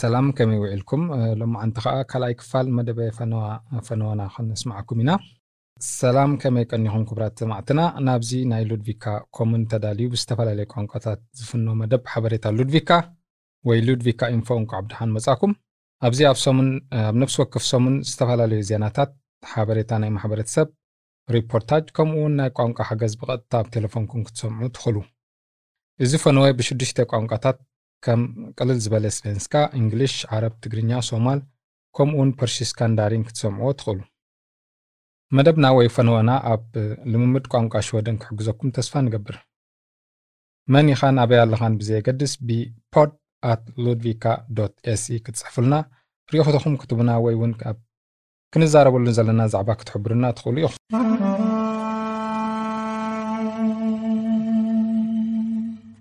ሰላም ከመይ ውዒልኩም ሎማዓንቲ ከዓ ካልኣይ ክፋል መደበ ፈነዋና ክንስማዓኩም ኢና ሰላም ከመይ ቀኒኹም ክብራት ሰማዕትና ናብዚ ናይ ሉድቪካ kommun ተዳልዩ ብዝተፈላለየ ቋንቋታት ዝፍኖ መደብ ሓበሬታ ሉድቪካ ወይ ሉድቪካ ኢንፎ እንኳ ብድሓን መጻኩም ኣብዚ ኣብ ሰሙን ኣብ ነፍሲ ወከፍ ሰሙን ዝተፈላለዩ ዜናታት ሓበሬታ ናይ ማሕበረተሰብ ሪፖርታጅ ከምኡ እውን ናይ ቋንቋ ሓገዝ ብቐጥታ ኣብ ቴሌፎንኩም ክትሰምዑ ትኽእሉ እዚ ፈነወ ብሽዱሽተ ቋንቋታት ከም ቅልል ዝበለ svenska እንግሊሽ ዓረብ ትግርኛ ሶማል ከምኡ ውን persiska ን ዳሪን ክትሰምዕዎ ትኽእሉ መደብና ወይ ፈነወና ኣብ ልምምድ ቋንቋ ሽወደን ክሕግዘኩም ተስፋ ንገብር። መን ኢኻን ኣበይ ኣለኻን ብዘየገድስ ብ podd at ludvika.se ክትፅሕፉልና ርኢኹትኹም ክትቡና ወይ እውን ኣብ ክንዛረበሉ ዘለና ዛዕባ ክትሕብሩና ትኽእሉ ኢኹም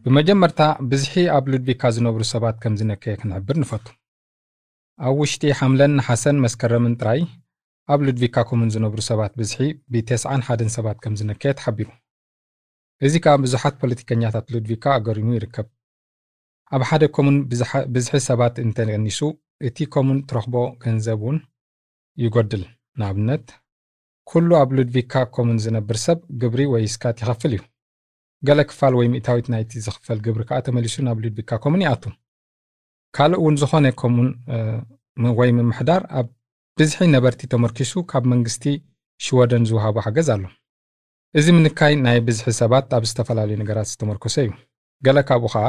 ብመጀመርታ ብዝሒ ኣብ ሉድቪካ ዝነብሩ ሰባት ከም ዝነከየ ክንሕብር ንፈቱ። ኣብ ውሽጢ ሓምለን ናሓሰን መስከረምን ጥራይ ኣብ ሉድቪካ ኮሙን ዝነብሩ ሰባት ብዝሒ ብ91 ሰባት ከም ዝነከየ ተሓቢሩ። እዚ ከዓ ብዙሓት ፖለቲከኛታት ሉድቪካ ኣገሪሙ ይርከብ። ኣብ ሓደ ኮሙን ብዝሒ ሰባት እንተቀኒሱ እቲ ኮሙን ትረኽቦ ገንዘብ እውን ይጎድል ንኣብነት ኩሉ ኣብ ሉድቪካ ኮሙን ዝነብር ሰብ ግብሪ ወይ ስካት ይኸፍል እዩ ገለ ክፋል ወይ ሚእታዊት ናይቲ ዝኽፈል ግብሪ ከዓ ተመሊሱ ናብ ሉድቪካ ኮሙን ይኣቱ። ካልእ እውን ዝኾነ ኮሙን ወይ ምምሕዳር ኣብ ብዝሒ ነበርቲ ተመርኪሱ ካብ መንግስቲ ሽወደን ዝውሃቡ ሓገዝ ኣሎ። እዚ ምንካይ ናይ ብዝሒ ሰባት ኣብ ዝተፈላለዩ ነገራት ዝተመርኮሰ እዩ። ገለ ካብኡ ከዓ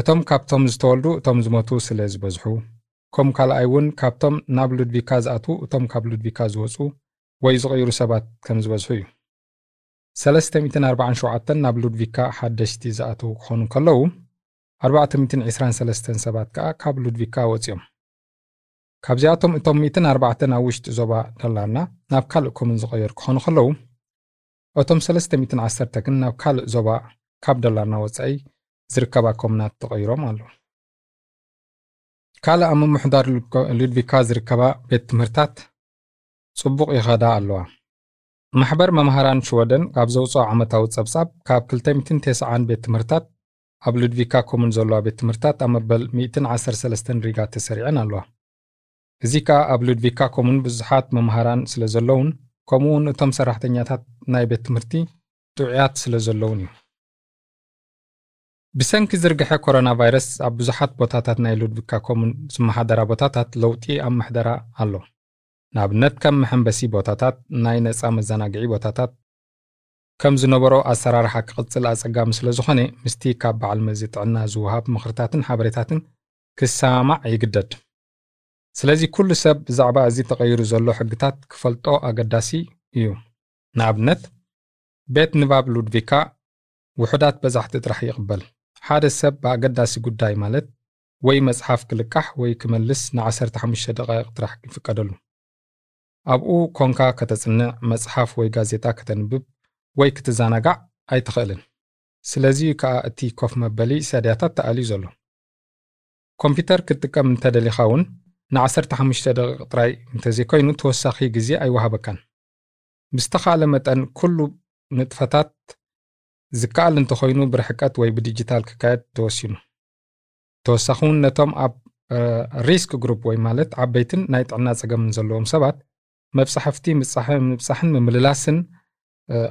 እቶም ካብቶም ዝተወልዱ እቶም ዝሞቱ ስለ ዝበዝሑ ከም ካልኣይ እውን ካብቶም ናብ ሉድቪካ ዝኣትዉ እቶም ካብ ሉድቪካ ዝወፁ ወይ ዝቕይሩ ሰባት ከም ዝበዝሑ እዩ 347 ናብ ሉድቪካ ሓደሽቲ ዝኣትዉ ክኾኑ ከለዉ 423 ሰባት ከዓ ካብ ሉድቪካ ወፂኦም። ካብዚኣቶም እቶም 104 ኣብ ውሽጢ ዞባ ደላርና ናብ ካልእ ኮምን ዝቐየሩ ክኾኑ ከለዉ እቶም 310 ግን ናብ ካልእ ዞባ ካብ ደላርና ወፃኢ ዝርከባ ኮምናት ተቐይሮም ኣለዉ። ካልእ ኣብ ምምሕዳር ሉድቪካ ዝርከባ ቤት ትምህርታት ጽቡቕ ይኸዳ ኣለዋ ማሕበር መምሃራን ሽወደን ካብ ዘውፅኦ ዓመታዊ ጸብጻብ ካብ 290 ቤት ትምህርታት ኣብ ሉድቪካ ኮሙን ዘለዋ ቤት ትምህርታት ኣብ መበል 113 ሪጋ ተሰሪዐን ኣለዋ። እዚ ከዓ ኣብ ሉድቪካ ኮሙን ብዙሓት መምሃራን ስለ ዘለውን ከምኡ እውን እቶም ሰራሕተኛታት ናይ ቤት ትምህርቲ ጥዑያት ስለ ዘለውን እዩ። ብሰንኪ ዝርግሐ ኮሮና ቫይረስ ኣብ ብዙሓት ቦታታት ናይ ሉድቪካ ኮሙን ዝመሓደራ ቦታታት ለውጢ ኣብ ምሕደራ ኣሎ ንኣብነት ከም መሐንበሲ ቦታታት ናይ ነፃ መዘናግዒ ቦታታት ከም ዝነበሮ ኣሰራርሓ ክቕፅል ኣጸጋሚ ስለ ዝኾነ ምስቲ ካብ በዓል መዚ ጥዕና ዝውሃብ ምኽርታትን ሓበሬታትን ክሰማዕ ይግደድ ስለዚ ኩሉ ሰብ ብዛዕባ እዚ ተቐይሩ ዘሎ ሕግታት ክፈልጦ ኣገዳሲ እዩ ንኣብነት ቤት ንባብ ሉድቪካ ውሑዳት በዛሕቲ ጥራሕ ይቕበል ሓደ ሰብ ብኣገዳሲ ጉዳይ ማለት ወይ መጽሓፍ ክልቃሕ ወይ ክመልስ ን15 ደቓይቕ ጥራሕ ይፍቀደሉ ኣብኡ ኮንካ ከተጽንዕ መጽሓፍ ወይ ጋዜጣ ከተንብብ ወይ ክትዘናጋዕ ኣይትኽእልን። ስለዚ ከዓ እቲ ኮፍ መበሊ ሰድያታት ተኣልዩ ዘሎ። ኮምፒተር ክትጥቀም እንተደሊኻ እውን ን15 ደቂቕ ጥራይ እንተዘይኮይኑ ተወሳኺ ግዜ ኣይወሃበካን። ብዝተኻእለ መጠን ኩሉ ንጥፈታት ዝከኣል እንተኮይኑ ብርሕቀት ወይ ብዲጂታል ክካየድ ተወሲኑ። ተወሳኺ እውን ነቶም ኣብ riskgrupp ወይ ማለት ዓበይትን ናይ ጥዕና ፀገምን ዘለዎም ሰባት መብፃሕፍቲ ምብፃሕን ምምልላስን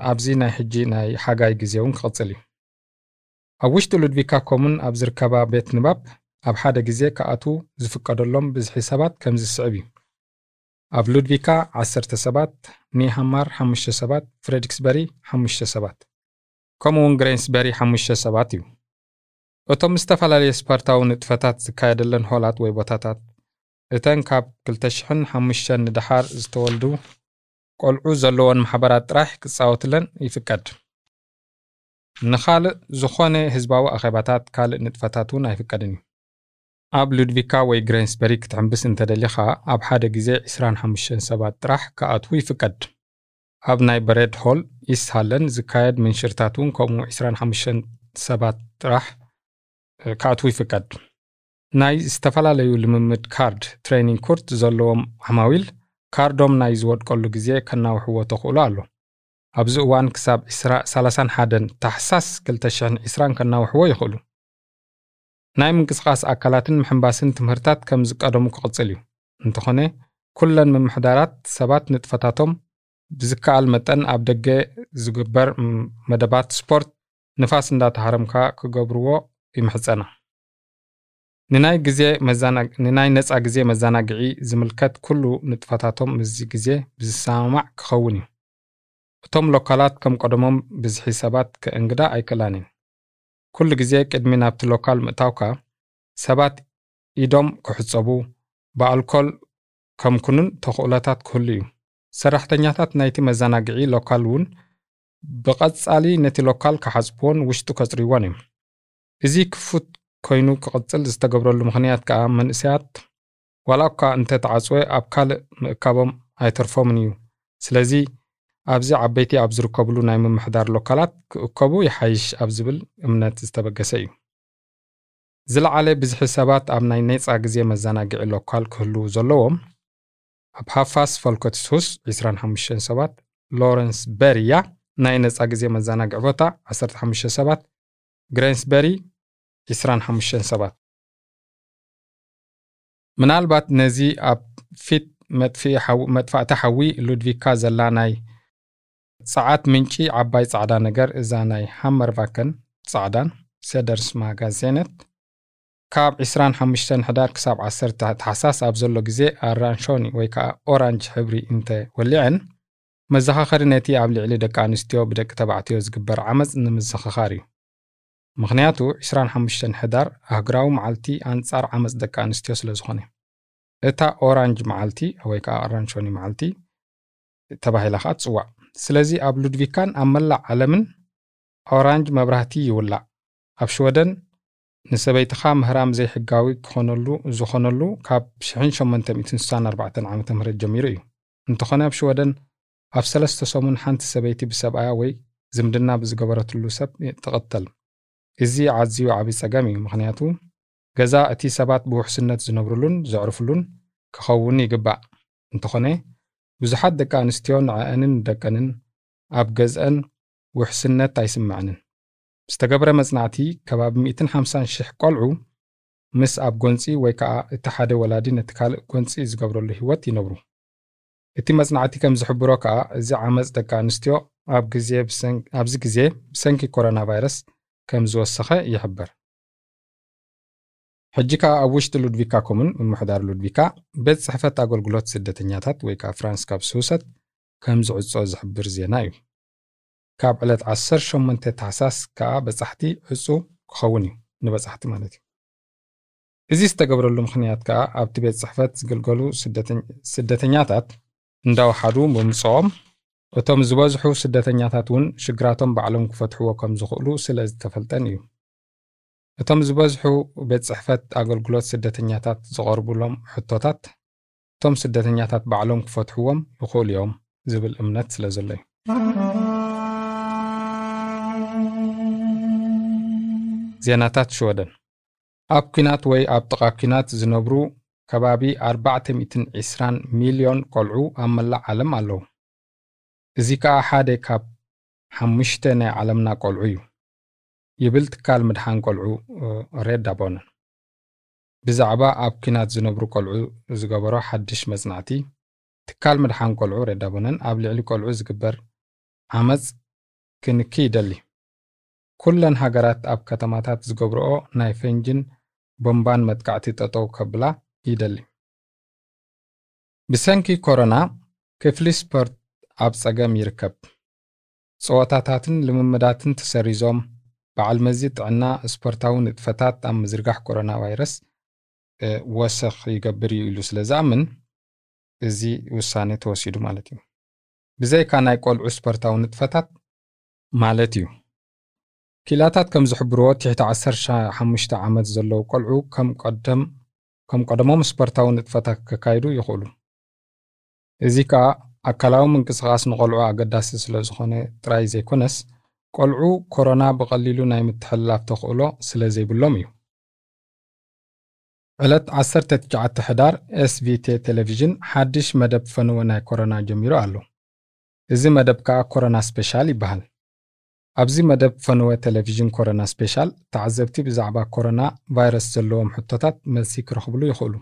ኣብዚ ናይ ሕጂ ናይ ሓጋይ ግዜ እውን ክቕፅል እዩ። ኣብ ውሽጢ ሉድቪካ kommun ኣብ ዝርከባ ቤት ንባብ ኣብ ሓደ ግዜ ከኣትዉ ዝፍቀደሎም ብዝሒ ሰባት ከም ዝስዕብ እዩ። ኣብ ሉድቪካ 10 ሰባት ኒሃማር 5 ሰባት ፍሬድክስበሪ 5 ሰባት ከምኡ እውን ግሬንስበሪ 5 ሰባት እዩ። እቶም ዝተፈላለየ ስፖርታዊ ንጥፈታት ዝካየደለን ሆላት ወይ ቦታታት እተን ካብ 2005 ንድሓር ዝተወልዱ ቆልዑ ዘለዎን ማሕበራት ጥራሕ ክፃወትለን ይፍቀድ። ንኻልእ ዝኾነ ህዝባዊ ኣኼባታት ካልእ ንጥፈታት እውን ኣይፍቀድን እዩ። ኣብ ሉድቪካ ወይ ግሬንስበሪ ክትሕንብስ እንተደሊኻ ኣብ ሓደ ግዜ 25 ሰባት ጥራሕ ክኣትዉ ይፍቀድ። ኣብ ናይ በሬድ ሆል ishallen ዝካየድ ምንሽርታት እውን ከምኡ 25 ሰባት ጥራሕ ክኣትዉ ይፍቀድ ናይ ዝተፈላለዩ ልምምድ ካርድ träningskort ዘለዎም ዓማዊል ካርዶም ናይ ዝወድቀሉ ግዜ ከናውሕዎ ተኽእሉ ኣሎ። ኣብዚ እዋን ክሳብ 31 ታሕሳስ 2020 ከናውሕዎ ይኽእሉ። ናይ ምንቅስቓስ ኣካላትን ምሕምባስን ትምህርታት ከም ዝቀደሙ ክቕጽል እዩ። እንተኾነ ኩለን ምምሕዳራት ሰባት ንጥፈታቶም ብዝከኣል መጠን ኣብ ደገ ዝግበር መደባት ስፖርት ንፋስ እንዳተሃረምካ ክገብርዎ ይምሕፀና ንናይ ግዜ ንናይ ነፃ ግዜ መዘናግዒ ዝምልከት ኩሉ ንጥፈታቶም ምዚ ግዜ ብዝሰማማዕ ክኸውን እዩ። እቶም ሎካላት ከም ቀደሞም ብዝሒ ሰባት ክእንግዳ ኣይክእላን እየን ኩሉ ግዜ ቅድሚ ናብቲ ሎካል ምእታውካ ሰባት ኢዶም ክሕፀቡ ብኣልኮል ከምኩኑን ተኽእሎታት ክህሉ እዩ። ሰራሕተኛታት ናይቲ መዘናግዒ ሎካል እውን ብቐጻሊ ነቲ ሎካል ክሓፅብዎን ውሽጡ ከፅርይዎን እዮም። እዚ ክፉት ኮይኑ ክቕፅል ዝተገብረሉ ምክንያት ከዓ መንእሰያት ዋላ እኳ እንተተዓፅወ ኣብ ካልእ ምእካቦም ኣይተርፎምን እዩ። ስለዚ ኣብዚ ዓበይቲ ኣብ ዝርከብሉ ናይ ምምሕዳር ሎካላት ክእከቡ ይሓይሽ ኣብ ዝብል እምነት ዝተበገሰ እዩ። ዝለዓለ ብዝሒ ሰባት ኣብ ናይ ነፃ ግዜ መዘናግዒ ሎካል ክህልው ዘለዎም ኣብ ሃፋስ ፈልኮትስሁስ 25 ሰባት ሎረንስ በሪያ ናይ ነፃ ግዜ መዘናግዒ ቦታ 15 ሰባት ግሬንስበሪ 25 ሰባት። ምናልባት ነዚ ኣብ ፊት መጥፋእቲ ሓዊ ሉድቪካ ዘላ ናይ ፀዓት ምንጪ ዓባይ ፃዕዳ ነገር እዛ ናይ ሃመር ቫከን ፃዕዳን ሰደርስ ማጋዜነት ካብ 25 ሕዳር ክሳብ 10 ታሕሳስ ኣብ ዘሎ ግዜ ኣራንሾኒ ወይ ከዓ ኦራንጅ ሕብሪ እንተ ወሊዐን መዘኻኸሪ ነቲ ኣብ ልዕሊ ደቂ ኣንስትዮ ብደቂ ተባዕትዮ ዝግበር ዓመፅ ንምዝኽኻር እዩ ምክንያቱ 25 ሕዳር ኣህግራዊ መዓልቲ ኣንጻር ዓመፅ ደቂ ኣንስትዮ ስለ ዝኾነ እታ ኦራንጅ መዓልቲ ወይ ከዓ ኣራንሾኒ መዓልቲ ተባሂላ ከዓ ትፅዋዕ ስለዚ ኣብ ሉድቪካን ኣብ መላእ ዓለምን ኦራንጅ መብራህቲ ይውላዕ። ኣብ ሽወደን ንሰበይትኻ ምህራም ዘይሕጋዊ ክኾነሉ ዝኾነሉ ካብ 1864 ዓ ም ጀሚሩ እዩ። እንተኾነ ኣብ ሽወደን ኣብ ሰለስተ ሰሙን ሓንቲ ሰበይቲ ብሰብኣያ ወይ ዝምድና ብዝገበረትሉ ሰብ ትቕተል እዚ ዓዝዩ ዓብዪ ፀገም እዩ። ምክንያቱ ገዛ እቲ ሰባት ብውሕስነት ዝነብሩሉን ዘዕርፍሉን ክኸውን ይግባእ። እንተኾነ ብዙሓት ደቂ ኣንስትዮ ንዕአንን ደቀንን ኣብ ገዝአን ውሕስነት ኣይስምዐንን ዝተገብረ መጽናዕቲ ከባቢ 150 ሽሕ ቆልዑ ምስ ኣብ ጎንፂ ወይ ከዓ እቲ ሓደ ወላዲ ነቲ ካልእ ጎንፂ ዝገብረሉ ህይወት ይነብሩ። እቲ መጽናዕቲ ከም ዝሕብሮ ከዓ እዚ ዓመፅ ደቂ ኣንስትዮ ኣብዚ ግዜ ብሰንኪ ኮሮና ቫይረስ ከም ዝወሰኸ ይሕበር ሕጂ ከዓ ኣብ ውሽጢ ሉድቪካ ኮሙን ምምሕዳር ሉድቪካ ቤት ፅሕፈት ኣገልግሎት ስደተኛታት ወይ ከዓ ፍራንስ ካብ ስውሰት ከም ዝዕፆ ዝሕብር ዜና እዩ። ካብ ዕለት 18 ታሕሳስ ከዓ በጻሕቲ ዕፁ ክኸውን እዩ። ንበጻሕቲ ማለት እዩ። እዚ ዝተገብረሉ ምክንያት ከዓ ኣብቲ ቤት ፅሕፈት ዝግልገሉ ስደተኛታት እንዳወሓዱ ብምፅኦም እቶም ዝበዝሑ ስደተኛታት እውን ሽግራቶም ባዕሎም ክፈትሕዎ ከም ዝኽእሉ ስለ ዝተፈልጠን እዩ። እቶም ዝበዝሑ ቤት ፅሕፈት ኣገልግሎት ስደተኛታት ዝቐርብሎም ሕቶታት እቶም ስደተኛታት ባዕሎም ክፈትሕዎም ይኽእሉ እዮም ዝብል እምነት ስለ ዘሎ እዩ። ዜናታት ሽወደን ኣብ ኩናት ወይ ኣብ ጥቓ ኩናት ዝነብሩ ከባቢ 420 ሚልዮን ቆልዑ ኣብ መላእ ዓለም ኣለዉ እዚ ከዓ ሓደ ካብ ሓሙሽተ ናይ ዓለምና ቆልዑ እዩ። ይብል ትካል ምድሓን ቆልዑ Rädda Barnen ብዛዕባ ኣብ ኩናት ዝነብሩ ቆልዑ ዝገበሮ ሓድሽ መጽናዕቲ ትካል ምድሓን ቆልዑ Rädda Barnen ኣብ ልዕሊ ቆልዑ ዝግበር ዓመፅ ክንኪ ይደሊ ኩለን ሃገራት ኣብ ከተማታት ዝገብርኦ ናይ ፈንጅን ቦምባን መጥቃዕቲ ጠጠው ከብላ ይደሊ። ብሰንኪ ኮሮና ክፍሊ ስፖርት ኣብ ጸገም ይርከብ። ፀወታታትን ልምምዳትን ተሰሪዞም በዓል መዚ ጥዕና ስፖርታዊ ንጥፈታት ኣብ ምዝርጋሕ ኮሮና ቫይረስ ወሰኽ ይገብር እዩ ኢሉ ስለ ዝኣምን እዚ ውሳነ ተወሲዱ ማለት እዩ። ብዘይካ ናይ ቆልዑ ስፖርታዊ ንጥፈታት ማለት እዩ። ኪላታት ከም ዝሕብርዎ ትሕቲ 15 ዓመት ዘለዉ ቆልዑ ከም ቀደሞም ስፖርታዊ ንጥፈታት ከካይዱ ይኽእሉ። እዚ ከዓ ኣካላዊ ምንቅስቓስ ንቆልዑ ኣገዳሲ ስለ ዝኾነ ጥራይ ዘይኮነስ ቆልዑ ኮሮና ብቐሊሉ ናይ ምትሕልላፍ ተኽእሎ ስለ ዘይብሎም እዩ። ዕለት 19 ሕዳር SVT ቴሌቭዥን ሓድሽ መደብ ፈንወ ናይ ኮሮና ጀሚሩ ኣሎ። እዚ መደብ ከዓ ኮሮና ስፔሻል ይበሃል። ኣብዚ መደብ ፈነወ ቴሌቭዥን ኮሮና ስፔሻል ተዓዘብቲ ብዛዕባ ኮሮና ቫይረስ ዘለዎም ሕቶታት መልሲ ክረኽብሉ ይኽእሉ።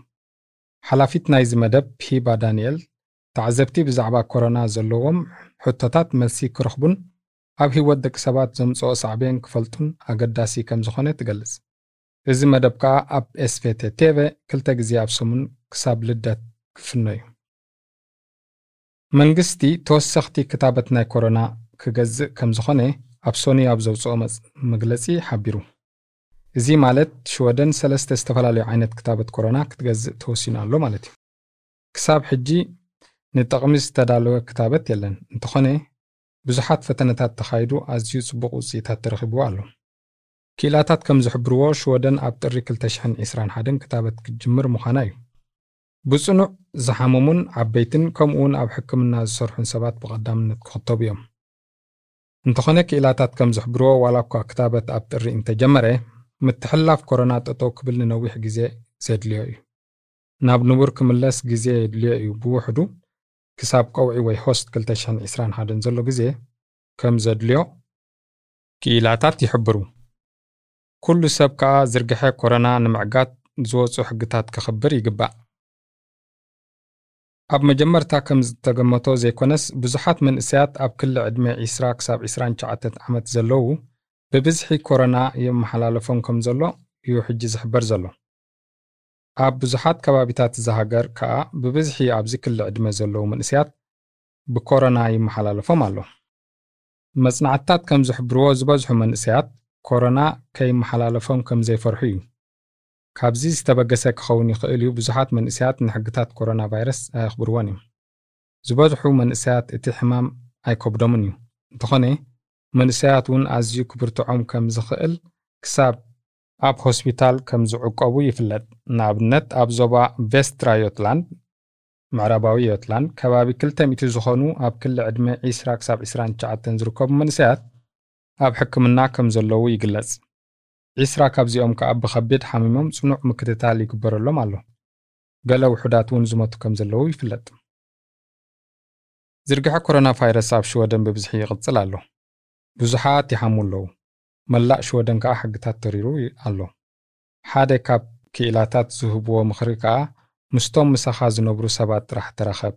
ሓላፊት ናይዚ መደብ ሂባ ዳንኤል ተዓዘብቲ ብዛዕባ ኮሮና ዘለዎም ሕቶታት መልሲ ክረኽቡን ኣብ ህይወት ደቂ ሰባት ዘምፅኦ ሳዕብየን ክፈልጡን ኣገዳሲ ከም ዝኾነ ትገልጽ። እዚ መደብ ከዓ ኣብ ኤስፌቴ ቴቨ ክልተ ግዜ ኣብ ሰሙን ክሳብ ልደት ክፍነ እዩ። መንግስቲ ተወሰኽቲ ክታበት ናይ ኮሮና ክገዝእ ከም ዝኾነ ኣብ ሶኒ ኣብ ዘውፅኦ መግለፂ ሓቢሩ። እዚ ማለት ሽወደን ሰለስተ ዝተፈላለዩ ዓይነት ክታበት ኮሮና ክትገዝእ ተወሲኑ ኣሎ ማለት እዩ። ክሳብ ሕጂ ንጥቕሚ ዝተዳለወ ክታበት የለን። እንተኾነ ብዙሓት ፈተነታት ተኻይዱ ኣዝዩ ጽቡቕ ውፅኢታት ተረኺብዎ ኣሎ። ክኢላታት ከም ዝሕብርዎ ሽወደን ኣብ ጥሪ 221 ክታበት ክትጅምር ምዃና እዩ። ብጽኑዕ ዝሓመሙን ዓበይትን ከምኡውን ኣብ ሕክምና ዝሰርሑን ሰባት ብቐዳምነት ክኽተቡ እዮም። እንተኾነ ክኢላታት ከም ዝሕብርዎ ዋላ እኳ ክታበት ኣብ ጥሪ እንተጀመረ ምትሕልላፍ ኮሮና ጠጠው ክብል ንነዊሕ ግዜ ዘድልዮ እዩ። ናብ ንቡር ክምለስ ግዜ የድልዮ እዩ ብውሕዱ ክሳብ ቀውዒ ወይ höst 221 ዘሎ ግዜ ከም ዘድልዮ ክኢላታት ይሕብሩ። ኩሉ ሰብ ከዓ ዝርግሐ ኮረና ንምዕጋት ዝወፁ ሕግታት ከኽብር ይግባእ። ኣብ መጀመርታ ከም ዝተገመቶ ዘይኮነስ ብዙሓት መንእሰያት ኣብ ክሊ ዕድመ 20 ክሳብ 29 ዓመት ዘለዉ ብብዝሒ ኮረና የመሓላለፎም ከም ዘሎ እዩ ሕጂ ዝሕበር ዘሎ ኣብ ብዙሓት ከባቢታት ዝሃገር ከዓ ብብዝሒ ኣብዚ ክሊ ዕድመ ዘለዉ መንእስያት ብኮረና ይመሓላለፎም ኣሎ። መጽናዕትታት ከም ዝሕብርዎ ዝበዝሑ መንእሰያት ኮሮና ከይመሓላለፎም ከም ዘይፈርሑ እዩ። ካብዚ ዝተበገሰ ክኸውን ይኽእል እዩ። ብዙሓት መንእሰያት ንሕግታት ኮሮና ቫይረስ ኣየኽብርዎን እዮም። ዝበዝሑ መንእሰያት እቲ ሕማም ኣይከብዶምን እዩ። እንተኾነ መንእሰያት እውን ኣዝዩ ክብርትዖም ከም ዝኽእል ክሳብ ኣብ ሆስፒታል ከም ዝዕቀቡ ይፍለጥ። ንኣብነት ኣብ ዞባ ቬስትራ ዮትላንድ ምዕራባዊ ዮትላንድ ከባቢ 200 ዝኾኑ ኣብ ክሊ ዕድመ 20 ክሳብ 29 ዝርከቡ መንእሰያት ኣብ ሕክምና ከም ዘለዉ ይግለጽ። ዒስራ ካብዚኦም ከዓ ብከቢድ ሓሚሞም ጽኑዕ ምክትታል ይግበረሎም ኣሎ። ገለ ውሑዳት እውን ዝመቱ ከም ዘለዉ ይፍለጥ። ዝርግሐ ኮሮና ቫይረስ ኣብ ሽወደን ብብዝሒ ይቕጽል ኣሎ። ብዙሓት ይሓሙ ኣለዉ መላእ ሽወደን ከዓ ሕግታት ተሪሩ ኣሎ። ሓደ ካብ ክኢላታት ዝህብዎ ምኽሪ ከዓ ምስቶም ምሳኻ ዝነብሩ ሰባት ጥራሕ ተረኸብ።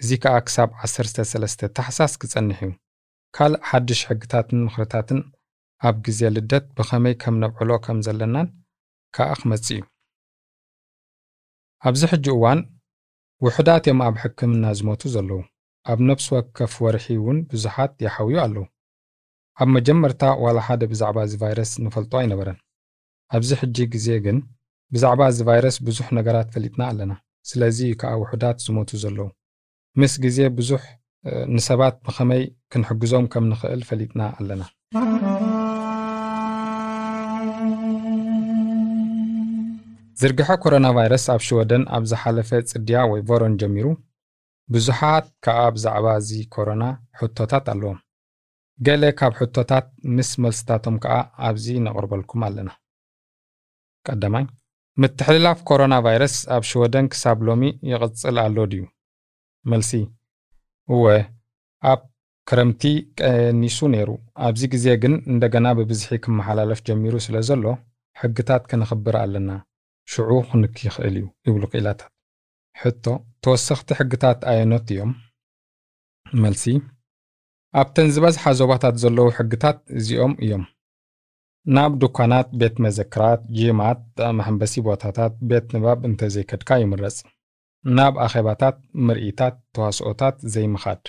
እዚ ከዓ ክሳብ 13 ታሕሳስ ክጸንሕ እዩ። ካልእ ሓድሽ ሕግታትን ምኽርታትን ኣብ ግዜ ልደት ብኸመይ ከም ነብዕሎ ከም ዘለናን ከዓ ክመጽእ እዩ። ኣብዚ ሕጂ እዋን ውሕዳት እዮም ኣብ ሕክምና ዝሞቱ ዘለዉ። ኣብ ነፍሲ ወከፍ ወርሒ እውን ብዙሓት ይሓውዩ ኣለዉ ኣብ መጀመርታ ዋላ ሓደ ብዛዕባ እዚ ቫይረስ ንፈልጦ ኣይነበረን ኣብዚ ሕጂ ግዜ ግን ብዛዕባ እዚ ቫይረስ ብዙሕ ነገራት ፈሊጥና ኣለና ስለዚ ከዓ ውሕዳት ዝሞቱ ዘለዉ ምስ ግዜ ብዙሕ ንሰባት ብኸመይ ክንሕግዞም ከም ንኽእል ፈሊጥና ኣለና ዝርግሐ ኮሮና ቫይረስ ኣብ ሽወደን ኣብ ዝሓለፈ ጽድያ ወይ ቮሮን ጀሚሩ ብዙሓት ከዓ ብዛዕባ እዚ ኮሮና ሕቶታት ኣለዎም ገለ ካብ ሕቶታት ምስ መልስታቶም ከዓ ኣብዚ ነቕርበልኩም ኣለና። ቀዳማይ ምትሕልላፍ ኮሮና ቫይረስ ኣብ ሽወደን ክሳብ ሎሚ ይቕጽል ኣሎ ድዩ? መልሲ እወ ኣብ ክረምቲ ቀኒሱ ነይሩ። ኣብዚ ግዜ ግን እንደገና ብብዝሒ ክመሓላለፍ ጀሚሩ ስለ ዘሎ ሕግታት ከነኽብር ኣለና። ሽዑ ክንክ ይኽእል እዩ ይብሉ ክኢላታት ሕቶ ተወሰኽቲ ሕግታት ኣየኖት እዮም? መልሲ ኣብተን ዝበዝሓ ዞባታት ዘለዉ ሕግታት እዚኦም እዮም። ናብ ድኳናት ቤት መዘክራት ጂማት መሐንበሲ ቦታታት ቤት ንባብ እንተዘይከድካ ይምረጽ ናብ ኣኼባታት ምርኢታት ተዋስኦታት ዘይምኻድ።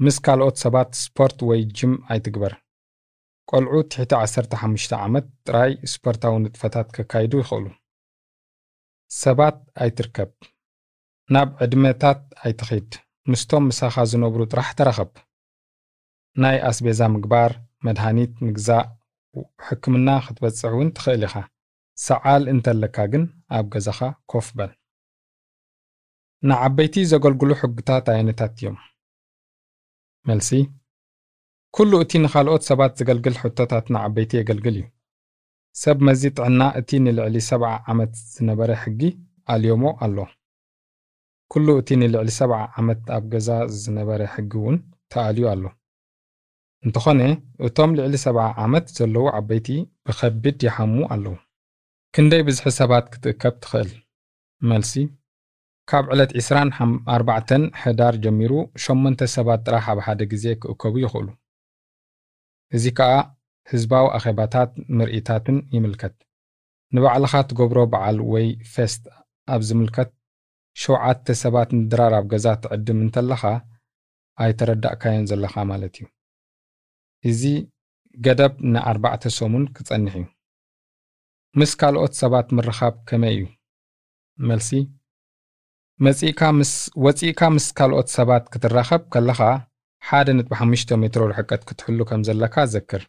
ምስ ካልኦት ሰባት ስፖርት ወይ ጅም ኣይትግበር። ቆልዑ ትሕቲ 15 ዓመት ጥራይ ስፖርታዊ ንጥፈታት ከካይዱ ይኽእሉ። ሰባት ኣይትርከብ። ናብ ዕድመታት ኣይትኺድ ምስቶም ምሳኻ ዝነብሩ ጥራሕ ተረኸብ ናይ ኣስቤዛ ምግባር መድሃኒት ምግዛእ ሕክምና ክትበጽሕ እውን ትኽእል ኢኻ። ሰዓል እንተለካ ግን ኣብ ገዛኻ ኮፍ በል። ንዓበይቲ ዘገልግሉ ሕግታት ዓይነታት እዮም። መልሲ ኩሉ እቲ ንኻልኦት ሰባት ዝገልግል ሕቶታት ንዓበይቲ የገልግል እዩ። ሰብ መዚ ጥዕና እቲ ንልዕሊ ሰብዓ ዓመት ዝነበረ ሕጊ ኣልዮሞ ኣሎ። ኩሉ እቲ ንልዕሊ ሰብዓ ዓመት ኣብ ገዛ ዝነበረ ሕጊ እውን ተኣልዩ ኣሎ እንተኾነ እቶም ልዕሊ ሰብዓ ዓመት ዘለዉ ዓበይቲ ብከቢድ ይሓሙ ኣለዉ። ክንደይ ብዝሒ ሰባት ክትእከብ ትኽእል? መልሲ ካብ ዕለት 24 ሕዳር ጀሚሩ 8 ሰባት ጥራሕ ኣብ ሓደ ግዜ ክእከቡ ይኽእሉ። እዚ ከኣ ህዝባዊ ኣኼባታት ምርኢታትን ይምልከት። ንባዕልኻ ትገብሮ በዓል ወይ ፌስት ኣብ ዝምልከት ሸውዓተ ሰባት ምድራር ኣብ ገዛ ትዕድም እንተለኻ ኣይተረዳእካዮን ዘለኻ ማለት እዩ እዚ ገደብ ንኣርባዕተ ሰሙን ክጸንሕ እዩ። ምስ ካልኦት ሰባት ምርኻብ ከመይ እዩ? መልሲ ወፂእካ ምስ ካልኦት ሰባት ክትራኸብ ከለኻ ሓደ ነጥቢ ሓሙሽተ ሜትሮ ርሕቀት ክትሕሉ ከም ዘለካ ዘክር።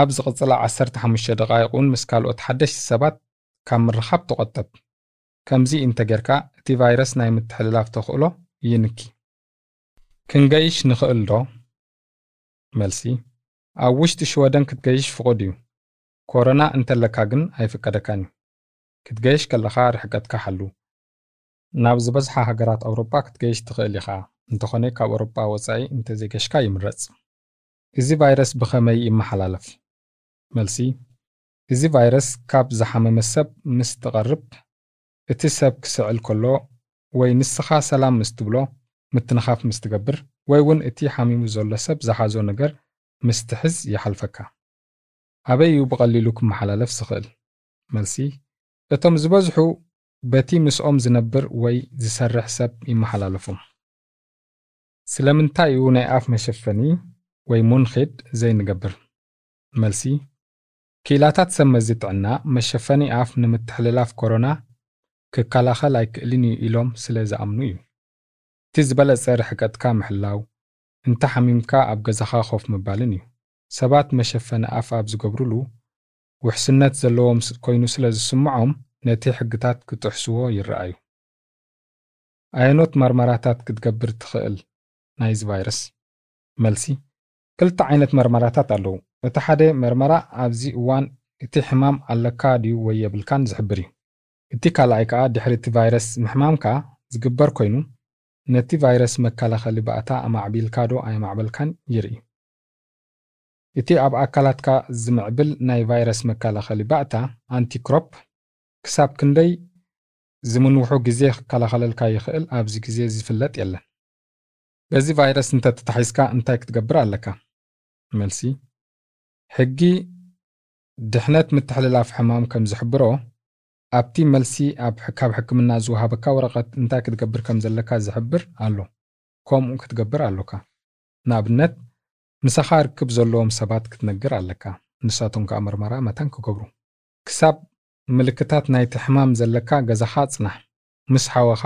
ኣብ ዝቕፅላ 15 ደቓይቕ እውን ምስ ካልኦት ሓደሽቲ ሰባት ካብ ምርኻብ ትቖጠብ ከምዚ እንተጌርካ እቲ ቫይረስ ናይ ምትሕልላፍ ተኽእሎ ይንኪ። ክንገይሽ ንኽእል ዶ መልሲ። ኣብ ውሽጢ ሽወደን ክትገይሽ ፍቑድ እዩ። ኮሮና እንተለካ ግን ኣይፍቀደካን እዩ። ክትገይሽ ከለኻ ርሕቀትካ ሓሉ ናብ ዝበዝሓ ሃገራት ኣውሮጳ ክትገይሽ ትኽእል ኢኻ። እንተኾነ ካብ ኣውሮጳ ወፃኢ እንተዘይገሽካ ይምረፅ። እዚ ቫይረስ ብኸመይ ይመሓላለፍ? መልሲ እዚ ቫይረስ ካብ ዝሓመመ ሰብ ምስ ትቐርብ እቲ ሰብ ክስዕል ከሎ ወይ ንስኻ ሰላም ምስ ትብሎ ምትንኻፍ ምስ ትገብር ወይ እውን እቲ ሓሚሙ ዘሎ ሰብ ዝሓዞ ነገር ምስ ትሕዝ ይሓልፈካ ኣበይ እዩ ብቐሊሉ ክመሓላለፍ ዝኽእል? መልሲ እቶም ዝበዝሑ በቲ ምስኦም ዝነብር ወይ ዝሰርሕ ሰብ ይመሓላለፉ ስለምንታይ እዩ ናይ ኣፍ መሸፈኒ ወይ ሙንኺድ ዘይንገብር? መልሲ ኪላታት ሰብ መዚ ጥዕና መሸፈኒ ኣፍ ንምትሕልላፍ ኮሮና ክከላኸል ኣይክእልን እዩ ኢሎም ስለ ዝኣምኑ እዩ እቲ ዝበለጸ ርሕቀትካ ምሕላው እንተሓሚምካ ኣብ ገዛኻ ኮፍ ምባልን እዩ። ሰባት መሸፈኒ ኣፍ ኣብ ዝገብሩሉ ውሕስነት ዘለዎም ኮይኑ ስለ ዝስምዖም ነቲ ሕግታት ክጥሕስዎ ይረኣዩ። ኣየኖት መርመራታት ክትገብር ትኽእል ናይዚ ቫይረስ? መልሲ ክልተ ዓይነት መርመራታት ኣለዉ። እቲ ሓደ መርመራ ኣብዚ እዋን እቲ ሕማም ኣለካ ድዩ ወይ የብልካን ዝሕብር እዩ። እቲ ካልኣይ ከዓ ድሕሪ እቲ ቫይረስ ምሕማምካ ዝግበር ኮይኑ ነቲ ቫይረስ መከላኸሊ ባእታ ኣማዕቢልካ ዶ ኣይማዕበልካን ይርኢ። እቲ ኣብ ኣካላትካ ዝምዕብል ናይ ቫይረስ መከላኸሊ ባእታ antikropp ክሳብ ክንደይ ዝምንውሑ ግዜ ክከላኸለልካ ይኽእል ኣብዚ ግዜ ዝፍለጥ የለን። በዚ ቫይረስ እንተተታሒዝካ እንታይ ክትገብር ኣለካ? መልሲ ሕጊ ድሕነት ምትሕልላፍ ሕማም ከም ዝሕብሮ ኣብቲ መልሲ ካብ ሕክምና ዝወሃበካ ወረቐት እንታይ ክትገብር ከም ዘለካ ዝሕብር ኣሎ። ከምኡ ክትገብር ኣለካ። ንኣብነት ምሳኻ ርክብ ዘለዎም ሰባት ክትነግር ኣለካ። ንሳቶም ከዓ ምርመራ መተን ክገብሩ። ክሳብ ምልክታት ናይቲ ሕማም ዘለካ ገዛኻ ጽናሕ። ምስ ሓወኻ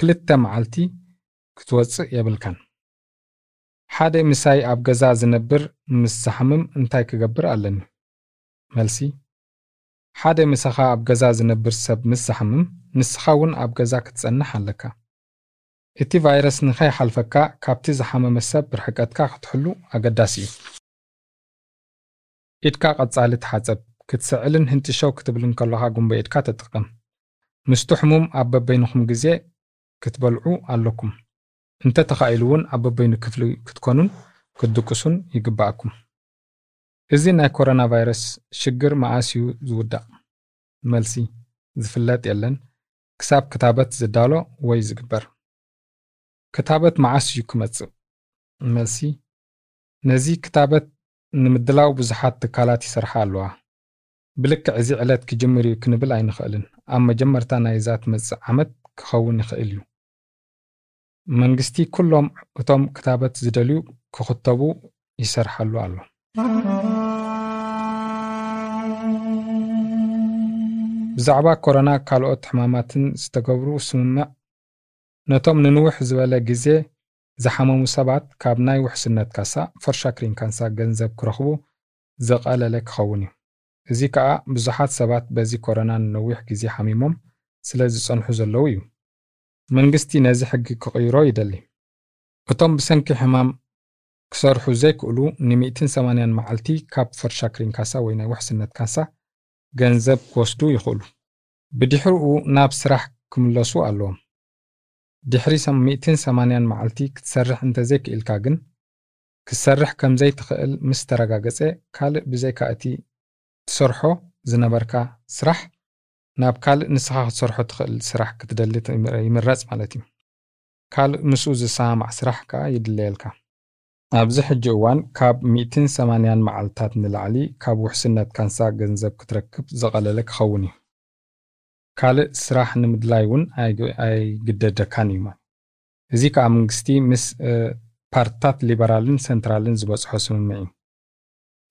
ክልተ መዓልቲ ክትወፅእ የብልካን። ሓደ ምሳይ ኣብ ገዛ ዝነብር ምስ ዝሓምም እንታይ ክገብር ኣለኒ? መልሲ ሓደ ምሳኻ ኣብ ገዛ ዝነብር ሰብ ምስ ዝሓምም ንስኻ እውን ኣብ ገዛ ክትጸንሕ ኣለካ። እቲ ቫይረስ ንኸይሓልፈካ ካብቲ ዝሓመመ ሰብ ርሕቀትካ ክትሕሉ ኣገዳሲ እዩ። ኢድካ ቀጻሊ ትሓፀብ ክትስዕልን ህንጭሸው ክትብልን ከለኻ ጉንበ ኢድካ ተጥቀም ምስቱ ሕሙም ኣብ በበይንኹም ግዜ ክትበልዑ ኣለኩም። እንተተኻኢሉ እውን ኣብ በበይኑ ክፍሊ ክትኮኑን ክትድቅሱን ይግባኣኩም እዚ ናይ ኮሮና ቫይረስ ሽግር መኣስ እዩ ዝውዳእ? መልሲ ዝፍለጥ የለን። ክሳብ ክታበት ዝዳሎ ወይ ዝግበር? ክታበት መዓስ እዩ ክመጽእ? መልሲ ነዚ ክታበት ንምድላው ብዙሓት ትካላት ይሰርሓ ኣለዋ። ብልክዕ እዚ ዕለት ክጅምር እዩ ክንብል ኣይንኽእልን። ኣብ መጀመርታ ናይዛ ትመጽእ ዓመት ክኸውን ይኽእል እዩ። መንግስቲ ኩሎም እቶም ክታበት ዝደልዩ ክኽተቡ ይሰርሓሉ ኣሎ ብዛዕባ ኮሮና ካልኦት ሕማማትን ዝተገብሩ ስምምዕ ነቶም ንንውሕ ዝበለ ግዜ ዝሓመሙ ሰባት ካብ ናይ ውሕስነት ካሳ ፈርሻክሪን ካንሳ ገንዘብ ክረኽቡ ዘቐለለ ክኸውን እዩ። እዚ ከዓ ብዙሓት ሰባት በዚ ኮሮና ንነዊሕ ግዜ ሓሚሞም ስለ ዝጸንሑ ዘለዉ እዩ። መንግስቲ ነዚ ሕጊ ክቕይሮ ይደሊ። እቶም ብሰንኪ ሕማም ክሰርሑ ዘይክእሉ ን180 መዓልቲ ካብ ፈርሻክሪን ካሳ ወይ ናይ ውሕስነት ካሳ ገንዘብ ክወስዱ ይኽእሉ። ብድሕሪኡ ናብ ስራሕ ክምለሱ ኣለዎም። ድሕሪ 180 መዓልቲ ክትሰርሕ እንተዘይክኢልካ ግን ክሰርሕ ከም ዘይትኽእል ምስ ተረጋገፀ ካልእ ብዘይካ እቲ ትሰርሖ ዝነበርካ ስራሕ ናብ ካልእ ንስኻ ክትሰርሖ ትኽእል ስራሕ ክትደሊ ይምረፅ ማለት እዩ። ካልእ ምስኡ ዝሰማማዕ ስራሕ ከዓ ይድለየልካ ኣብዚ ሕጂ እዋን ካብ 180 መዓልትታት ንላዕሊ ካብ ውሕስነት ካንሳ ገንዘብ ክትረክብ ዘቐለለ ክኸውን እዩ። ካልእ ስራሕ ንምድላይ እውን ኣይግደደካን እዩ እዚ ከዓ መንግስቲ ምስ ፓርትታት ሊበራልን ሰንትራልን ዝበፅሖ ስምምዕ እዩ።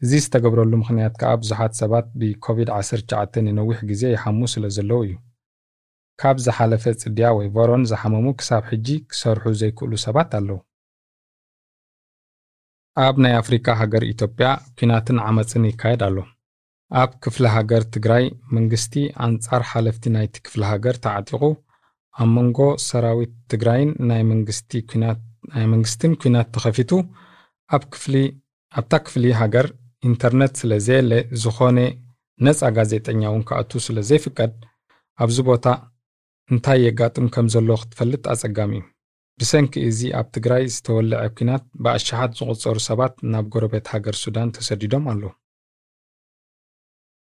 እዚ ዝተገብረሉ ምክንያት ከዓ ብዙሓት ሰባት ብኮቪድ-19 ንነዊሕ ግዜ ይሓሙ ስለ ዘለዉ እዩ። ካብ ዝሓለፈ ፅድያ ወይ våren ዝሓመሙ ክሳብ ሕጂ ክሰርሑ ዘይክእሉ ሰባት ኣለዉ ኣብ ናይ ኣፍሪካ ሃገር ኢትዮጵያ ኩናትን ዓመፅን ይካየድ ኣሎ። ኣብ ክፍለ ሃገር ትግራይ መንግስቲ ኣንጻር ሓለፍቲ ናይቲ ክፍለ ሃገር ተዓጢቑ ኣብ መንጎ ሰራዊት ትግራይን ናይ መንግስትን ኩናት ተኸፊቱ ኣብ ክፍሊ ኣብታ ክፍሊ ሃገር ኢንተርነት ስለ ዘየለ ዝኾነ ነፃ ጋዜጠኛ እውን ክኣቱ ስለ ዘይፍቀድ ኣብዚ ቦታ እንታይ የጋጥም ከም ዘሎ ክትፈልጥ ኣጸጋሚ እዩ ብሰንኪ እዚ ኣብ ትግራይ ዝተወልዐ ኩናት ብኣሽሓት ዝቑፀሩ ሰባት ናብ ጎረቤት ሃገር ሱዳን ተሰዲዶም ኣለዉ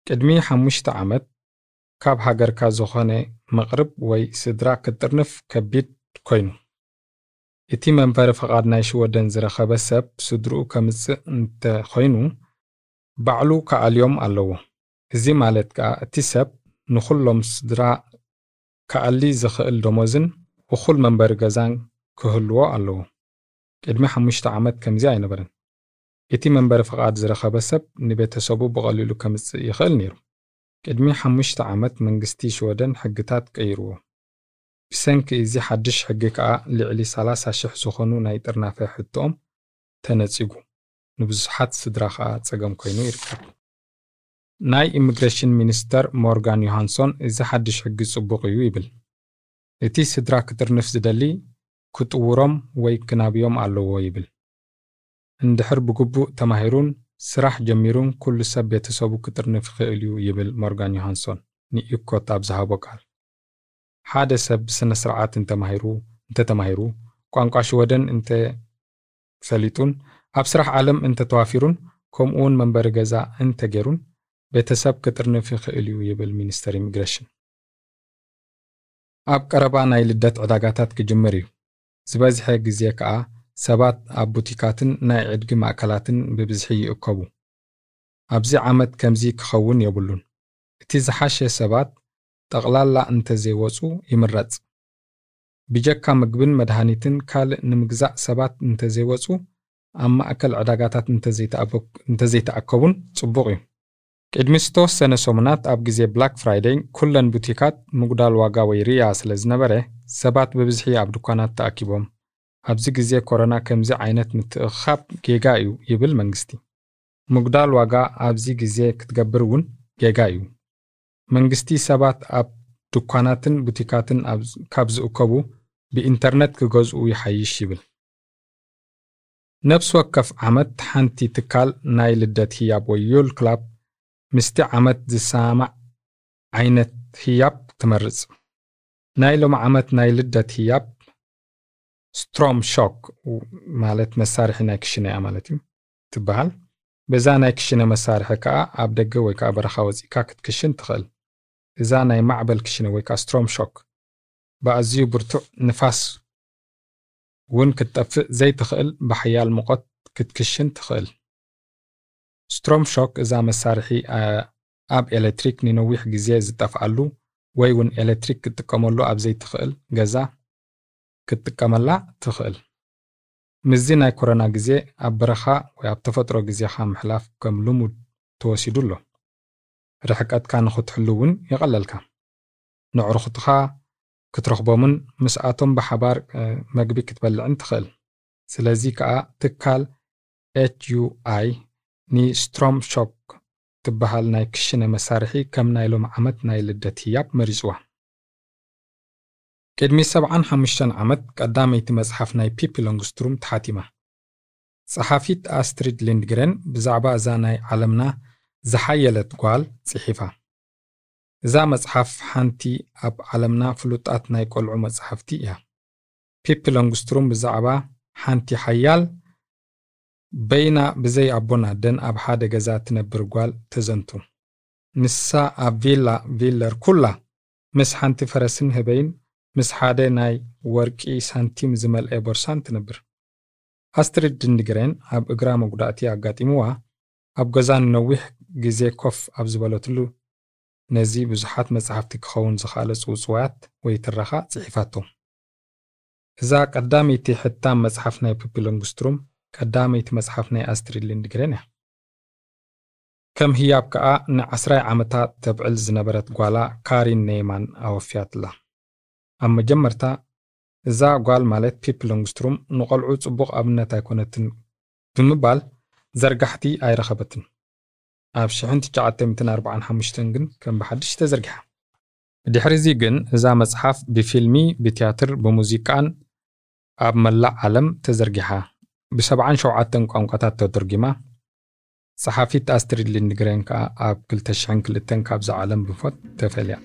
ቅድሚ ሓሙሽተ ዓመት ካብ ሃገርካ ዝኾነ መቕርብ ወይ ስድራ ክትጥርንፍ ከቢድ ኮይኑ እቲ መንበሪ ፍቓድ ናይ ሽወደን ዝረኸበ ሰብ ስድርኡ ከምጽእ እንተኮይኑ ባዕሉ ከኣልዮም ኣለዎ። እዚ ማለት ከዓ እቲ ሰብ ንኩሎም ስድራ ከኣሊ ዝኽእል ደሞዝን እኹል መንበሪ ገዛን ክህልዎ ኣለዎ ቅድሚ ሓሙሽተ ዓመት ከምዚ ኣይነበረን እቲ መንበሪ ፍቓድ ዝረኸበ ሰብ ንቤተሰቡ ብቐሊሉ ከምጽእ ይኽእል ነይሩ። ቅድሚ ሓሙሽተ ዓመት መንግስቲ ሽወደን ሕግታት ቀይርዎ። ብሰንኪ እዚ ሓድሽ ሕጊ ከዓ ልዕሊ 30 ሽሕ ዝኾኑ ናይ ጥርናፈ ሕቶኦም ተነፂጉ ንብዙሓት ስድራ ከዓ ፀገም ኮይኑ ይርከብ። ናይ ኢሚግሬሽን ሚኒስተር ሞርጋን ዮሃንሶን እዚ ሓድሽ ሕጊ ጽቡቕ እዩ ይብል። እቲ ስድራ ክጥርንፍ ዝደሊ ክጥውሮም ወይ ክናብዮም ኣለዎ ይብል። እንድሕር ብግቡእ ተማሂሩን ስራሕ ጀሚሩን ኩሉ ሰብ ቤተሰቡ ክጥርንፍ ይኽእል እዩ ይብል ሞርጋን ዮሃንሶን ን Ekot ኣብ ዝሃቦ ቃል። ሓደ ሰብ ብስነ ስርዓት እንተማሂሩ እንተተማሂሩ ቋንቋ ሽወደን እንተፈሊጡን ኣብ ስራሕ ዓለም እንተተዋፊሩን ከምኡውን መንበሪ ገዛ እንተገይሩን ቤተሰብ ክጥርንፍ ይኽእል እዩ ይብል ሚኒስተር ኢሚግሬሽን። ኣብ ቀረባ ናይ ልደት ዕዳጋታት ክጅምር እዩ ዝበዝሐ ግዜ ከዓ ሰባት ኣብ ቡቲካትን ናይ ዕድጊ ማእከላትን ብብዝሒ ይእከቡ። ኣብዚ ዓመት ከምዚ ክኸውን የብሉን። እቲ ዝሓሸ ሰባት ጠቕላላ እንተዘይወፁ ይምረፅ። ብጀካ ምግብን መድሃኒትን ካልእ ንምግዛእ ሰባት እንተዘይወፁ ኣብ ማእከል ዕዳጋታት እንተዘይተኣከቡን ጽቡቕ እዩ። ቅድሚ ዝተወሰነ ሰሙናት ኣብ ግዜ ብላክ ፍራይደይ ኩለን ቡቲካት ምጉዳል ዋጋ ወይ ርያ ስለ ዝነበረ ሰባት ብብዝሒ ኣብ ድኳናት ተኣኪቦም። ኣብዚ ግዜ ኮሮና ከምዚ ዓይነት ምትእኽኻብ ጌጋ እዩ ይብል መንግስቲ። ምጉዳል ዋጋ ኣብዚ ግዜ ክትገብር እውን ጌጋ እዩ። መንግስቲ ሰባት ኣብ ድኳናትን ቡቲካትን ካብ ዝእከቡ ብኢንተርነት ክገዝኡ ይሓይሽ ይብል። ነብሲ ወከፍ ዓመት ሓንቲ ትካል ናይ ልደት ህያብ ወይ julklapp ምስቲ ዓመት ዝሰማዕ ዓይነት ህያብ ትመርፅ ናይ ሎሚ ዓመት ናይ ልደት ህያብ stormkök ማለት መሳርሒ ናይ ክሽነ እያ ማለት እዩ ትበሃል በዛ ናይ ክሽነ መሳርሒ ከዓ ኣብ ደገ ወይ ከዓ በረኻ ወፂእካ ክትክሽን ትኽእል እዛ ናይ ማዕበል ክሽነ ወይ ከዓ stormkök ብኣዝዩ ብርቱዕ ንፋስ እውን ክትጠፍእ ዘይትኽእል ብሓያል ሙቐት ክትክሽን ትኽእል stormkök እዛ መሳርሒ ኣብ ኤሌክትሪክ ንነዊሕ ግዜ ዝጠፍኣሉ ወይ እውን ኤሌክትሪክ ክትጥቀመሉ ኣብ ዘይትኽእል ገዛ ክትጥቀመላ ትኽእል። ምዚ ናይ ኮረና ግዜ ኣብ በረኻ ወይ ኣብ ተፈጥሮ ግዜኻ ምሕላፍ ከም ልሙድ ተወሲዱ ኣሎ። ርሕቀትካ ንኽትሕሉ እውን ይቐለልካ። ንዕሩኽትኻ ክትረኽቦምን ምስኣቶም ብሓባር መግቢ ክትበልዕን ትኽእል። ስለዚ ከዓ ትካል HUI ንስትሮም ሾክ ትበሃል ናይ ክሽነ መሳርሒ ከም ናይ ሎሚ ዓመት ናይ ልደት ህያብ መሪፅዋ። ቅድሚ 75 ዓመት ቀዳመይቲ መፅሓፍ ናይ ፒፒ ሎንግስትሩም ተሓቲማ። ጸሓፊት ኣስትሪድ ሊንድግረን ብዛዕባ እዛ ናይ ዓለምና ዝሓየለት ጓል ጽሒፋ። እዛ መጽሓፍ ሓንቲ ኣብ ዓለምና ፍሉጣት ናይ ቆልዑ መጽሓፍቲ እያ። ፒፒ ሎንግስትሩም ብዛዕባ ሓንቲ ሓያል በይና ብዘይ ኣቦና ደን ኣብ ሓደ ገዛ ትነብር ጓል ተዘንቱ። ንሳ ኣብ ቪላ ቪለር ኩላ ምስ ሓንቲ ፈረስን ህበይን ምስ ሓደ ናይ ወርቂ ሳንቲም ዝመልአ ቦርሳን ትነብር። ኣስትሪድ ሊንድግሬን ኣብ እግራ መጉዳእቲ ኣጋጢምዋ ኣብ ገዛ ንነዊሕ ግዜ ኮፍ ኣብ ዝበለትሉ ነዚ ብዙሓት መጻሕፍቲ ክኸውን ዝኽኣለ ጽውጽዋያት ወይ ትረኻ ጽሒፋቶም። እዛ ቀዳመይቲ ሕታም መጽሓፍ ናይ ፒፒ ሎንግስትሮም ቀዳመይቲ መጽሓፍ ናይ ኣስትሪድ ሊንድግሬን እያ። ከም ህያብ ከኣ ንዓስራይ ዓመታት ተብዕል ዝነበረት ጓላ ካሪን ኔይማን ኣወፍያትላ። ኣብ መጀመርታ እዛ ጓል ማለት ፒፕ ሎንግስትሮም ንቆልዑ ጽቡቕ ኣብነት ኣይኮነትን ብምባል ዘርጋሕቲ ኣይረኸበትን። ኣብ 1945 ግን ከም ብሓድሽ ተዘርጊሓ ድሕሪ እዚ ግን እዛ መጽሓፍ ብፊልሚ ብትያትር ብሙዚቃን ኣብ መላእ ዓለም ተዘርጊሓ ብ77 ቋንቋታት ተተርጊማ ጸሓፊት ኣስትሪድ ሊንድግሬን ከዓ ኣብ 2002 ካብዚ ዓለም ብሞት ተፈልያ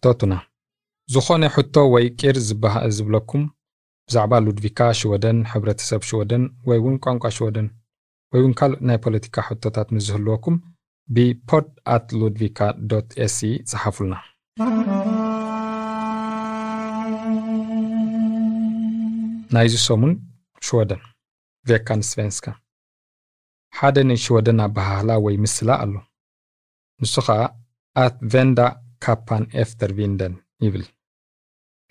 ሕቶቱና ዝኾነ ሕቶ ወይ ቂር ዝበሃ- ዝብለኩም ብዛዕባ ሉድቪካ ሽወደን ሕብረተሰብ ሽወደን ወይ እውን ቋንቋ ሽወደን ወይ እውን ካልእ ናይ ፖለቲካ ሕቶታት ምዝህልወኩም ብ podd at ሉድቪካ dot se ጽሓፉልና ናይዚ ሰሙን ሽወደን veckans svenska ሓደ ናይ ሽወደን ኣበሃህላ ወይ ምስላ ኣሎ። ንሱ ከዓ att vända kappan efter vinden ይብል።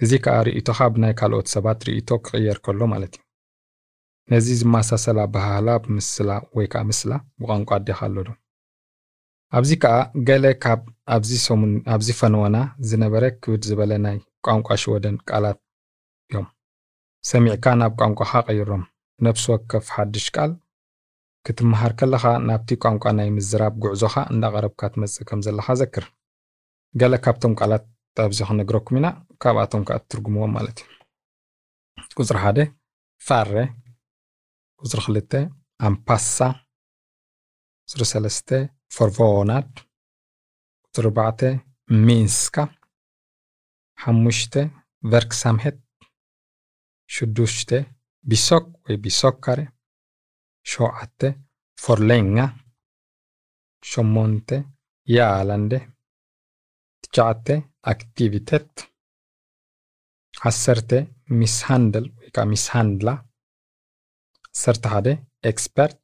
እዚ ከዓ ርእቶኻ ብናይ ካልኦት ሰባት ርእቶ ክቕየር ከሎ ማለት እዩ። ነዚ ዝመሳሰል ኣበሃህላ ብምስላ ወይ ከዓ ምስላ ብቋንቋ ኣዴኻ ኣሎ ዶ? ኣብዚ ከዓ ገለ ካብ ኣብዚ ፈነወና ዝነበረ ክብድ ዝበለ ናይ ቋንቋ ሽወደን ቃላት እዮም። ሰሚዕካ ናብ ቋንቋኻ ቀይሮም። ነፍሲ ወከፍ ሓድሽ ቃል ክትመሃር ከለኻ ናብቲ ቋንቋ ናይ ምዝራብ ጉዕዞኻ እንዳቐረብካ ትመጽእ ከም ዘለኻ ዘክር ገለ ካብቶም ቃላት ኣብዚ ክነግረኩም ኢና ካብኣቶም ከዓ እትርጉምዎም ማለት እዩ ቁፅሪ ሓደ ፋሬ ቁፅሪ ክልተ ኣምፓሳ ቁፅሪ ሰለስተ ፎርቮናድ ቁፅሪ ኣርባዕተ ሚንስካ ሓሙሽተ ቨርክሳምሄት ሽዱሽተ ቢሶክ ወይ ቢሶካሬ ሸውዓተ ፎርሌንጋ ሸሞንተ ያላንደ Aktivitete, aktivitet. Asserte, misshandel, ka misshandla. Asserte hade, expert.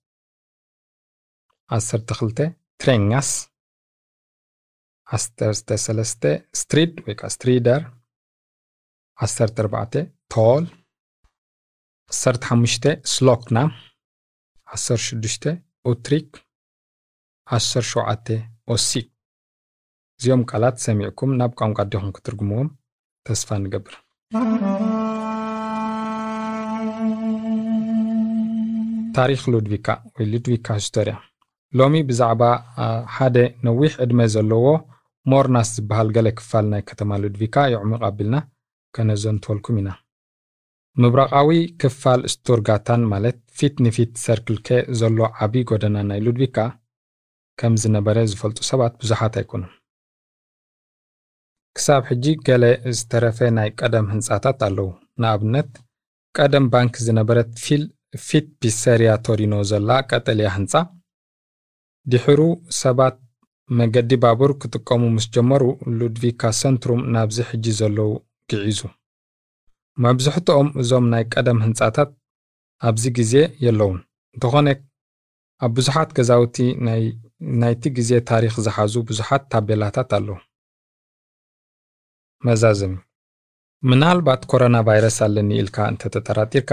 Asserte skjulte, trängas. Asserte celeste, strid, ka strider. Asserte arbate, tal. Asserte hamste, slokna. Asserte sjuduste, uttryck. Asserte sjuate, åsikt. እዚኦም ቃላት ሰሚዕኩም ናብ ቋንቋ ዲኹም ክትርጉምዎም ተስፋ ንገብር ታሪክ ሉድቪካ ወይ ሉድቪካ ሂስቶርያ። ሎሚ ብዛዕባ ሓደ ነዊሕ ዕድመ ዘለዎ ሞርናስ ዝበሃል ገለ ክፋል ናይ ከተማ ሉድቪካ ይዕሙቕ ኣቢልና ከነዘንትወልኩም ኢና። ምብራቃዊ ክፋል ስቱርጋታን ማለት ፊት ንፊት ሰርክል ኬ ዘሎ ዓብዪ ጎደና ናይ ሉድቪካ ከም ዝነበረ ዝፈልጡ ሰባት ብዙሓት ኣይኮኑን ክሳብ ሕጂ ገለ ዝተረፈ ናይ ቀደም ህንፃታት ኣለዉ። ንኣብነት ቀደም ባንኪ ዝነበረት ፊል ፊት ፒሰሪያ ቶሪኖ ዘላ ቀጠልያ ህንፃ ድሕሩ ሰባት መገዲ ባቡር ክጥቀሙ ምስ ጀመሩ ሉድቪካ ሰንትሩም ናብዚ ሕጂ ዘለዉ ግዒዙ። መብዛሕትኦም እዞም ናይ ቀደም ህንፃታት ኣብዚ ግዜ የለውን እንተኾነ ኣብ ብዙሓት ገዛውቲ ናይ ናይቲ ግዜ ታሪክ ዝሓዙ ብዙሓት ታቤላታት ኣለዉ መዛዝም። ምናልባት ኮሮና ቫይረስ ኣለኒ ኢልካ እንተተጠራጢርካ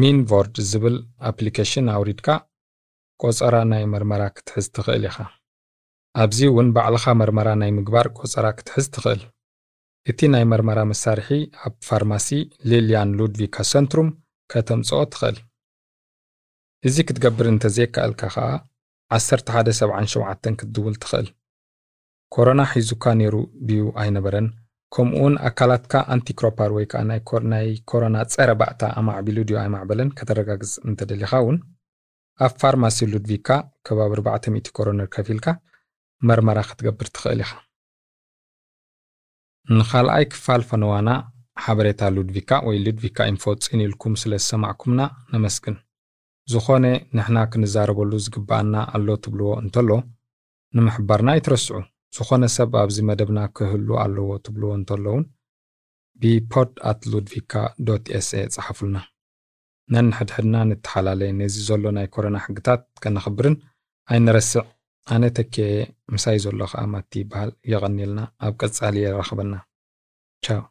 ሚንቮርድ ዝብል ኣፕሊኬሽን ኣውሪድካ ቆፀራ ናይ መርመራ ክትሕዝ ትኽእል ኢኻ። ኣብዚ እውን ባዕልኻ መርመራ ናይ ምግባር ቆፀራ ክትሕዝ ትኽእል። እቲ ናይ መርመራ መሳርሒ ኣብ ፋርማሲ ሊልያን ሉድቪካ ሰንትሩም ከተምፅኦ ትኽእል። እዚ ክትገብር እንተዘይከኣልካ ከዓ 1177 ክትድውል ትኽእል። ኮሮና ሒዙካ ነይሩ ድዩ ኣይነበረን ከምኡ እውን ኣካላትካ antikroppar ወይ ከዓ ናይ ኮሮና ፀረ ባእታ ኣማዕቢሉ ድዩ ኣይማዕበለን ከተረጋግፅ እንተደሊኻ እውን ኣብ ፋርማሲ ሉድቪካ ከባቢ 400 kronor ከፊልካ መርመራ ክትገብር ትኽእል ኢኻ። ንኻልኣይ ክፋል ፈነዋና ሓበሬታ ሉድቪካ ወይ ሉድቪካ ኢንፎ ፅን ስለ ዝሰማዕኩምና ነመስግን። ዝኾነ ንሕና ክንዛረበሉ ዝግባአና ኣሎ ትብልዎ እንተሎ ንምሕባርና ኣይትረስዑ ዝኾነ ሰብ ኣብዚ መደብና ክህሉ ኣለዎ ትብልዎ እንተሎ እውን ብፖድ ኣት ሉድቪካ ኤስኤ ፀሓፉልና ነንሕድሕድና ንተሓላለየ ነዚ ዘሎ ናይ ኮረና ሕግታት ከነኽብርን ኣይንረስዕ። ኣነ ተኬ ምሳይ ዘሎ ከዓ ማቲ ይበሃል። የቐኒልና ኣብ ቀጻሊ የራኽበና። ቻው